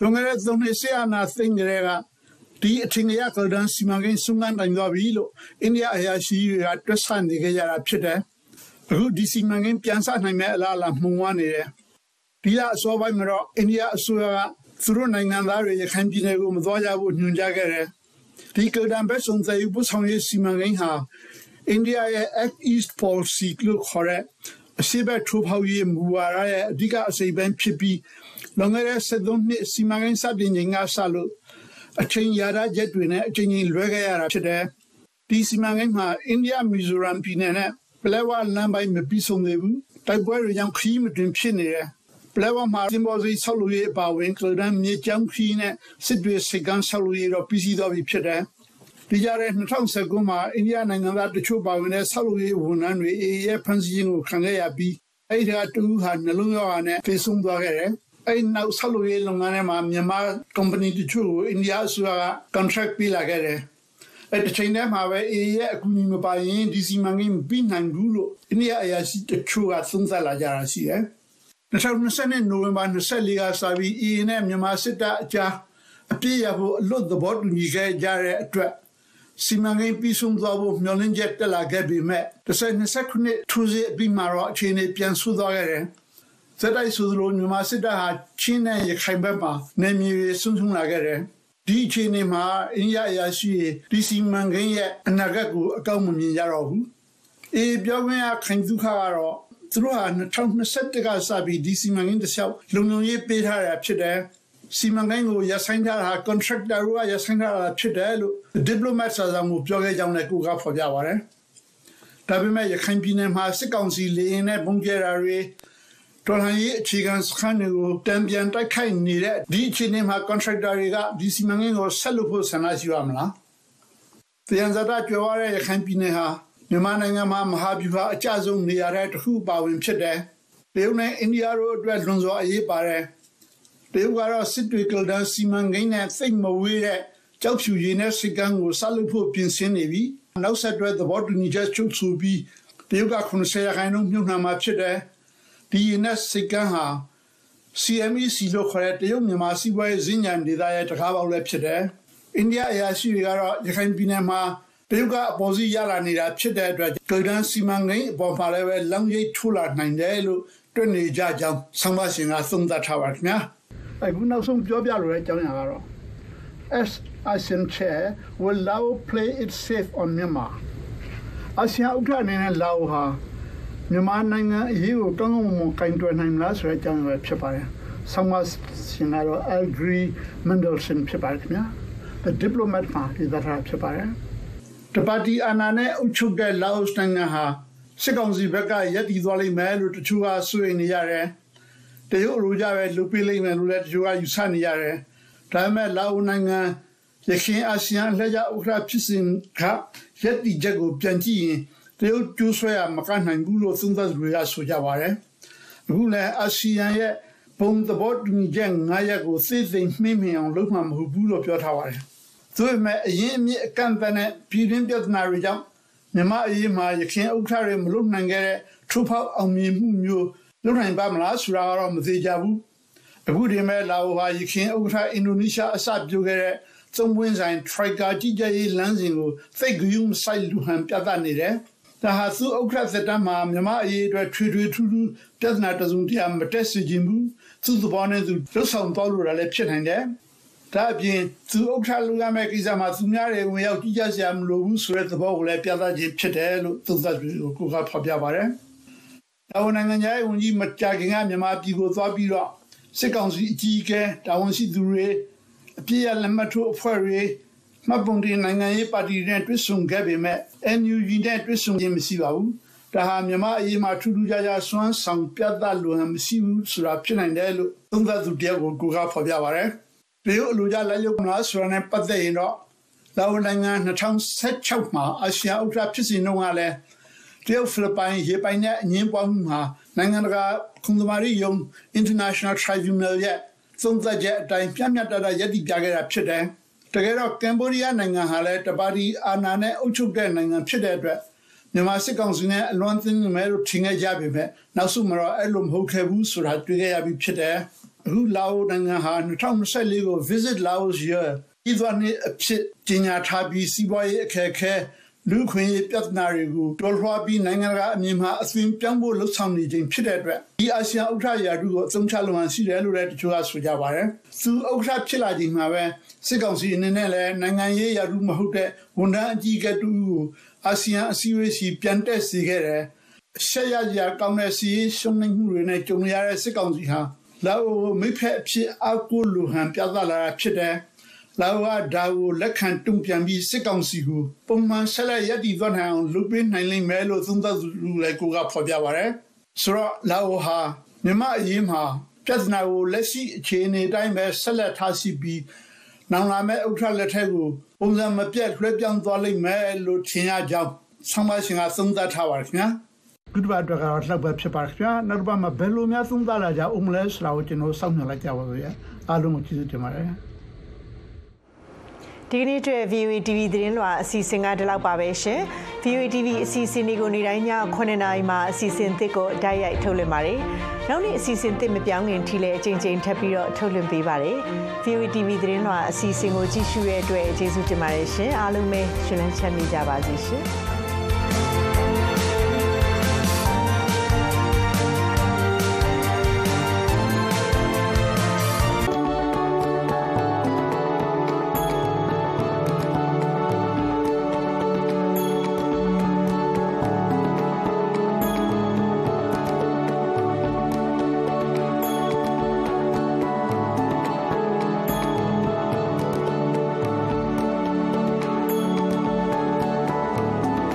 လွန်ခဲ့တဲ့သုံးနှစ်ဆရာနာသိင်္ဂရဲကဒီအထင်ရကလဒန်စီမံကိန်းဆုံးနိုင်သွားပြီလို့အိန္ဒိယအရာရှိတွေကတွက်ဆနေကြရတာဖြစ်တယ်။အခုဒီစီမံကိန်းပြန်ဆနိုင်မဲ့အလားအလာမှုံဝါနေတယ်။ဒီလအစောပိုင်းမှာတော့အိန္ဒိယအစိုးရကသူတို့နိုင်ငံသားတွေရခိုင်ပြည်နယ်ကိုမသွားကြဖို့ညွှန်ကြားခဲ့တယ်။ဒီကဒံဘက်ဆုံးတဲ့ဘုဆောင်ရေးစီမံကိန်းဟာအိန္ဒိယရဲ့ Act East Policy လို့ခေါ်တဲ့အစီဘက်ထိုးဖောက်ရေးမူဝါဒရဲ့အဓိကအစိပ်ပိုင်းဖြစ်ပြီး လွန်ခဲ့တဲ့73နှစ်စီမံကိန်းစတင်ချိန်ကစလို့အချိန်ရတာချက်တွေနဲ့အချိန်ကြီးလွဲခဲ့ရတာဖြစ်တယ်ဒီစီမံကိန်းမှာအိန္ဒိယမီဇိုရမ်ပြည်နယ်နဲ့ပလဲဝလမ်းပိုင်းမပြီးဆုံးသေးဘူးတိုက်ပွဲတွေကြောင့်ခရီးမတွင်ဖြစ်နေတယ်ပလဲဝမှာစင်ဘော်စီဆောက်လို့ရအပါဝင်ကလဒန်မြေချောင်းခီးနဲ့စစ်တွေစကန်ဆောက်လို့ရတော့ပြီးစီးသွားပြီဖြစ်တယ်။ဒီကြတဲ့2019မှာအိန္ဒိယနိုင်ငံသားတချို့ပါဝင်တဲ့ဆောက်လို့ရဝန်ထမ်းတွေအေးရဲ့ဖန်စီခြင်းကိုခံခဲ့ရပြီးအဲ့ဒီကတူဟာနှလုံးရောဂါနဲ့ဖေဆုံးသွားခဲ့တယ်။ အဲ့နောက်ဆောက်လို့ရလုပ်ငန်းထဲမှာမြန်မာ company တချို့ကိုအိန္ဒိယအစိုးရက contract ပေးလာခဲ့တယ်။အဲ့ဒီချိန်ထဲမှာပဲအေးရဲ့အကူအညီမပါရင်ဒီစီမံကိန်းပြီးနိုင်ဘူးလို့အိန္ဒိယအရာရှိတချို့ကသုံးသပ်လာကြတာရှိတယ်။2020နိုဝင်ဘာ24ကစပြီး EA နဲ့မြန်မာစစ်တပ်အကြားအပြည့်ရဖို့အလွတ်သဘောတူညီခဲ့ကြတဲ့အတွက်စီမံကိန်းပြီးဆုံးသွားဖို့မျှော်လင့်ချက်တက်လာခဲ့ပေမဲ့2029ခုနှစ်ထိုးစစ်အပြီးမှာတော့အခြေအနေပြန်ဆူသွားခဲ့တယ်။ သက်တိုက်ဆိုသလိုမြန်မာစစ်တပ်ဟာချင်းနဲ့ရခိုင်ဘက်မှာနေမြေတွေဆွန့်ဆုတ်လာခဲ့တယ်။ဒီအခြေအနေမှာအိန္ဒိယအရာရှိဒီစီမံကိန်းရဲ့အနာဂတ်ကိုအကောက်မမြင်ကြတော့ဘူး။အေးပြောခွင့်ရခိုင်ဒုက္ခကတော့သူတို့ဟာ2021ကစပြီးဒီစီမံကိန်းတစ်လျှောက်လုံလုံရေးပေးထားတာဖြစ်တယ်စီမံကိန်းကိုရဆိုင်ထားတာ contractor ကရဆိုင်ထားတာဖြစ်တယ်လို့ diplomat စာဆောင်ကိုပြောခဲ့ကြောင်းလည်းကိုကဖော်ပြပါတယ်ဒါပေမဲ့ရခိုင်ပြည်နယ်မှာစစ်ကောင်စီလေရင်နဲ့ပုံကျဲတာတွေ တော်လှန်ရေးအခြေခံစခန်းတွေကိုတံပြန်တိုက်ခိုက်နေတဲ့ဒီအခြေအနေမှာ contractor တွေကဒီစီမံကိန်းကိုဆက်လုပ်ဖို့ဆန္ဒရှိရမလား။တရားစတာပြောရတဲ့ရခိုင်ပြည်နယ်ဟာမြန်မာနိုင်ငံမှာမဟာဗျူဟာအကျဆုံးနေရာတဲ့တစ်ခုပါဝင်ဖြစ်တယ်။တရုတ်နဲ့အိန္ဒိယတို့အတွက်လွန်စွာအရေးပါတယ်။တရုတ်ကတော့စစ်တွေကလဒန်စီမံကိန်းနဲ့စိတ်မဝေးတဲ့ကြောက်ဖြူရည်နဲ့စစ်ကမ်းကိုဆက်လုပ်ဖို့ပြင်ဆင်နေပြီ။နောက်ဆက်တွဲသဘောတူညီချက်ချုပ်ဆိုပြီးတရုတ်က90ရာခိုင်နှုန်းမြုပ်နှံမှာဖြစ်တယ်။ ဒီနဲ့စိတ်ကန်းဟာ CMEC လို့ခေါ်တဲ့တရုတ်မြန်မာစီးပွားရေးဈဉ္ဉံဒေသရဲ့တကားပေါက်လည်းဖြစ်တယ်။အိန္ဒိယအရာရှိတွေကတော့ရခိုင်ပြည်နယ်မှာတရုတ်ကအပေါ်စီရလာနေတာဖြစ်တဲ့အတွက်ဂိုဒန်စီမံကိန်းအပေါ်မှာလည်းပဲလောင်ရိပ်ထိုးလာနိုင်တယ်လို့တွက်နေကြကြောင်းဆောင်းပါရှင်ကသုံးသပ်ထားပါခင်ဗျာ။အခုနောက်ဆုံးပြောပြလိုတဲ့အကြောင်းအရာကတော့ as ASEAN chair will Lao play it safe on Myanmar အာဆီယံဥက္ကဋ္ဌအနေနဲ့လာအိုဟာ မြန်မာနိုင်ငံအရေးကိုကောင်းကောင်းမွန်မွန်ကင်တွယ်နိုင်မလားဆိုတဲ့အကြောင်းပဲဖြစ်ပါတယ်။ဆောင်းမရှင်ကတော့ Algri Mendelssohn ဖြစ်ပါတယ်ခင်ဗျာ။ The Diplomat မှာဒီသတာဖြစ်ပါတယ်။တပါတီအာဏာနဲ့အုပ်ချုပ်တဲ့လာအိုနိုင်ငံဟာစစ်ကောင်စီဘက်ကရက်တည်သွားလိမ့်မယ်လို့တချို့ကဆိုနေရတယ်။တရုတ်လိုကြပဲလုပ်ပေးလိမ့်မယ်လို့လည်းတချို့ကယူဆနေရတယ်။ဒါပေမဲ့လာအိုနိုင်ငံရခိုင်အာဆီယံလက်ရဥက္ကဋ္ဌဖြစ်စဉ်ကရက်တည်ချက်ကိုပြန်ကြည့်ရင် တရုတ်ကျိုးဆွဲရမကနိုင်ဘူးလို့သုံးသပ်သူတွေကဆိုကြပါတယ်။အခုလည်းအာဆီယံရဲ့ဘုံသဘောတူညီချက်၅ရပ်ကိုသိသိမှင်းမြင်အောင်လုပ်မှမဟုတ်ဘူးလို့ပြောထားပါတယ်။သို့ပေမဲ့အရင်အမြစ်အကန့်အသတ်နဲ့ပြည်တွင်းပြဿနာတွေကြောင့်မြမအရေးမှာရခိုင်ဥက္ကဋ္ဌတွေမလုပ်နိုင်ခဲ့တဲ့ထိုးဖောက်အောင်မြင်မှုမျိုးလုပ်နိုင်ပါမလားဆိုတာကတော့မသိကြဘူး။အခုဒီမဲ့လာအိုဟာရခိုင်ဥက္ကဋ္ဌအင်ဒိုနီးရှားအစပြုခဲ့တဲ့သုံးပွင့်ဆိုင် Trica ကြီးကြရေးလမ်းစဉ်ကိုသိတ်ကူးဆိုင်လူဟန်ပြသနေတယ်။ ဒါဟာသူဥက္ကဋ္ဌသက်တမ်းမှာမြမအရေးအတွက်ထွေထွေထူးထူးပြဿနာတစုံတရာမတက်စီခြင်းဘူးသူသဘောနဲ့သူလွတ်ဆောင်တော်လို့လည်းဖြစ်နိုင်တယ်ဒါအပြင်သူဥက္ကဋ္ဌလူရမယ့်ကိစ္စမှာသူများတွေဝင်ရောက်ကြည့်ကြစရာမလိုဘူးဆိုတဲ့သဘောကိုလည်းပြသခြင်းဖြစ်တယ်လို့သုံးသပ်ပြီးကိုကဖော်ပြပါတယ်။တာဝန်နိုင်ငံရဲ့ဝန်ကြီးမကြာခင်ကမြန်မာပြည်ကိုသွားပြီးတော့စစ်ကောင်စီအကြီးအကဲတာဝန်ရှိသူတွေအပြည့်အလက်မှတ်ထိုးအဖွဲ့တွေ မှတ်ပုံတင်နိုင်ငံရေးပါတီနဲ့တွစ်ဆုံခဲ့ပေမဲ့ NUG နဲ့တွစ်ဆုံခြင်းမရှိပါဘူး။ဒါဟာမြန်မာအရေးမှာထူးထူးခြားခြားစွမ်းဆောင်ပြသလိုဟန်မရှိဘူးဆိုတာဖြစ်နိုင်တယ်လို့သုံးသပ်သူတယောက်ကိုကိုကဖော်ပြပါရယ်။ဒီလိုအလိုကြလက်ရုပ်မလားဆိုတာနဲ့ပတ်သက်ရင်တော့လာအိုနိုင်ငံ2016မှာအာရှဥက္ကဋ္ဌဖြစ်စဉ်တုန်းကလည်းတရုတ်ဖိလစ်ပိုင်ရေပိုင်နဲ့အငင်းပွားမှုမှာနိုင်ငံတကာခုံသမားရုံ International Tribunal ရဲ့သုံးသပ်ချက်အတိုင်းပြပြတတ်တရည်တည်ပြခဲ့တာဖြစ်တယ်။ တကယ်တော့ကမ်ဘောဒီးယားနိုင်ငံဟာလည်းတပါတီအာဏာနဲ့အုပ်ချုပ်တဲ့နိုင်ငံဖြစ်တဲ့အတွက်မြန်မာစစ်ကောင်စီနဲ့အလွန်သင်းနေမယ်လို့ထင်ခဲ့ကြပေမဲ့နောက်ဆုံးမှာတော့အဲ့လိုမဟုတ်ခဲ့ဘူးဆိုတာတွေ့ခဲ့ရပြီးဖြစ်တယ်အခုလာအိုနိုင်ငံဟာ2024ကို visit Laos year ဒီသွားနေအဖြစ်ကြီးညာထားပြီးစီးပွားရေးအခက်အခဲ လူခွင့်ရေးပြဿနာတွေကိုတော်လှန်ပြီးနိုင်ငံကအမြင်မှာအသွင်ပြောင်းဖို့လှုံ့ဆော်နေခြင်းဖြစ်တဲ့အတွက်ဒီအာဆီယံဥက္ကဋ္ဌရာထူးကိုအသုံးချလိုမှရှိတယ်လို့လည်းတချို့ကဆိုကြပါတယ်။သူဥက္ကဋ္ဌဖြစ်လာချိန်မှာပဲစစ်ကောင်စီအနေနဲ့လည်းနိုင်ငံရေးရာထူးမဟုတ်တဲ့ဝန်ထမ်းအကြီးအကဲတူကိုအာဆီယံအစည်းအဝေးစီပြန်တက်စေခဲ့တယ်။ရှက်ရကြကောင်းတဲ့စီရှုံးနေမှုတွေနဲ့ကြုံရတဲ့စစ်ကောင်စီဟာလာအိုမိဖက်အဖြစ်အကူလူဟန်ပြသလာတာဖြစ်တယ်။ လာဝဒါကိုလက်ခံတုံ့ပြန်ပြီးစစ်ကောင်စီကိုပုံမှန်ဆက်လက်ရည်တည်သွားနိုင်အောင်လုပ်ပေးနိုင်လိမ့်မယ်လို့သုံးသပ်သူလည်းကိုကဖော်ပြပါရယ်ဆိုတော့လာဝဟာမြမအရေးမှာပြဿနာကိုလက်ရှိအခြေအနေတိုင်းပဲဆက်လက်ထားရှိပြီးနောင်လာမဲ့ဥက္ကဋ္ဌလက်ထက်ကိုပုံစံမပြတ်လွှဲပြောင်းသွားလိမ့်မယ်လို့ထင်ရကြောင်းဆောင်းပါရှင်ကသုံးသပ်ထားပါခင်ဗျာဒီဘက်တော့ကတော့လှုပ်ပဲဖြစ်ပါခင်ဗျာနောက်တစ်ပတ်မှာဘယ်လိုများသုံးသပ်လာကြအောင်လဲဆိုတာကိုကျွန်တော်စောင့်မျှော်လိုက်ကြပါလို့ရအားလုံးကိုကျေးဇူးတင်ပါတယ် ဒီကနေ့အတွက် VOE TV သတင်းလွှာအစီအစဉ်ကဒီလောက်ပါပဲရှင်။ VOE TV အစီအစဉ်တွေကိုနေ့တိုင်းည9:00နာရီမှာအစီအစဉ်သစ်ကိုတိုက်ရိုက်ထုတ်လွှင့်ပါတယ်။နောက်နေ့အစီအစဉ်သစ်မပြောင်းခင်ထိလည်းအချိန်ချင်းထပ်ပြီးတော့ထုတ်လွှင့်ပေးပါတယ်။ VOE TV သတင်းလွှာအစီအစဉ်ကိုကြည့်ရှုရတဲ့အတွက်ကျေးဇူးတင်ပါတယ်ရှင်။အားလုံးပဲရှင်လန်းချမ်းမြေ့ကြပါစေရှင်။